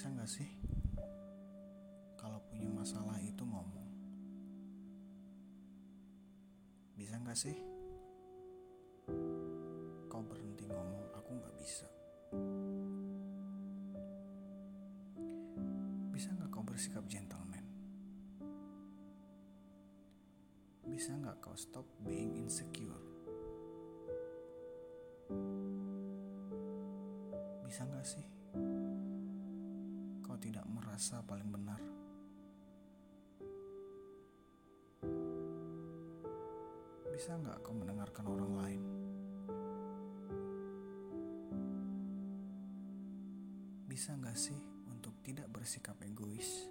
Bisa gak sih kalau punya masalah itu ngomong? Bisa gak sih kau berhenti ngomong aku gak bisa? Bisa gak kau bersikap gentleman? Bisa gak kau stop being insecure? Bisa gak sih tidak merasa paling benar? Bisa nggak kau mendengarkan orang lain? Bisa nggak sih untuk tidak bersikap egois?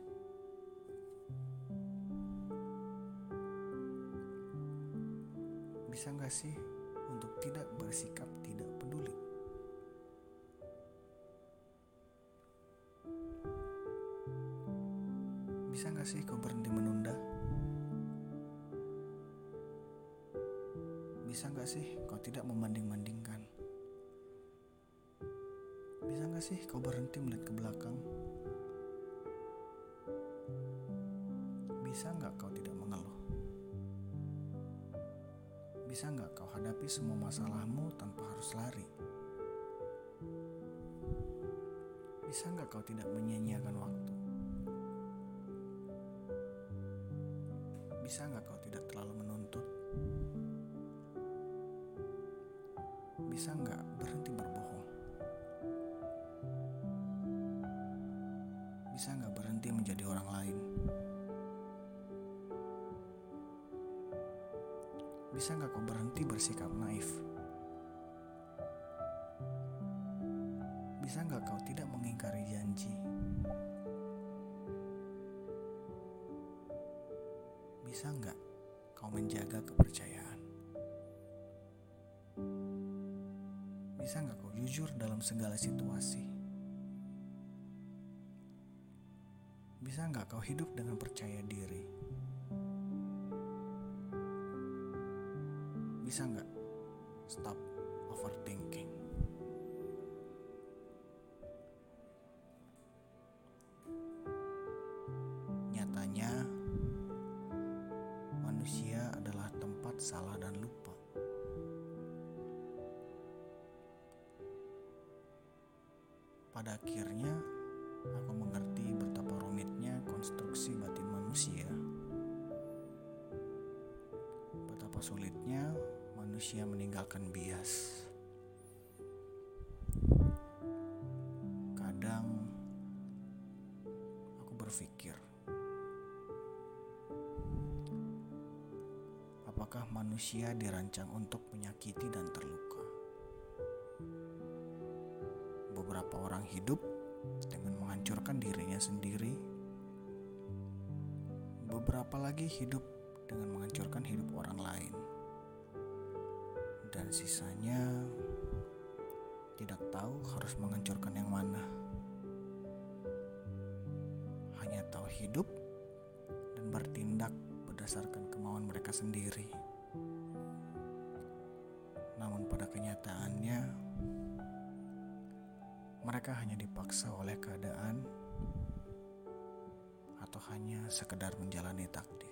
Bisa nggak sih untuk tidak bersikap tidak Bisa nggak sih kau berhenti menunda? Bisa nggak sih kau tidak membanding-bandingkan? Bisa nggak sih kau berhenti melihat ke belakang? Bisa nggak kau tidak mengeluh? Bisa nggak kau hadapi semua masalahmu tanpa harus lari? Bisa nggak kau tidak menyia-nyiakan waktu? Bisa nggak kau tidak terlalu menuntut? Bisa nggak berhenti berbohong? Bisa nggak berhenti menjadi orang lain? Bisa nggak kau berhenti bersikap naif? Bisa nggak kau tidak mengingkari janji? Bisa nggak kau menjaga kepercayaan? Bisa nggak kau jujur dalam segala situasi? Bisa nggak kau hidup dengan percaya diri? Bisa nggak stop overthinking? Salah dan lupa. Pada akhirnya, aku mengerti betapa rumitnya konstruksi batin manusia. Betapa sulitnya manusia meninggalkan bias. Kadang aku berpikir, apakah manusia dirancang untuk menyakiti dan terluka? Beberapa orang hidup dengan menghancurkan dirinya sendiri. Beberapa lagi hidup dengan menghancurkan hidup orang lain. Dan sisanya tidak tahu harus menghancurkan yang mana. Hanya tahu hidup dan bertindak berdasarkan kemauan mereka sendiri. Namun pada kenyataannya mereka hanya dipaksa oleh keadaan atau hanya sekedar menjalani takdir.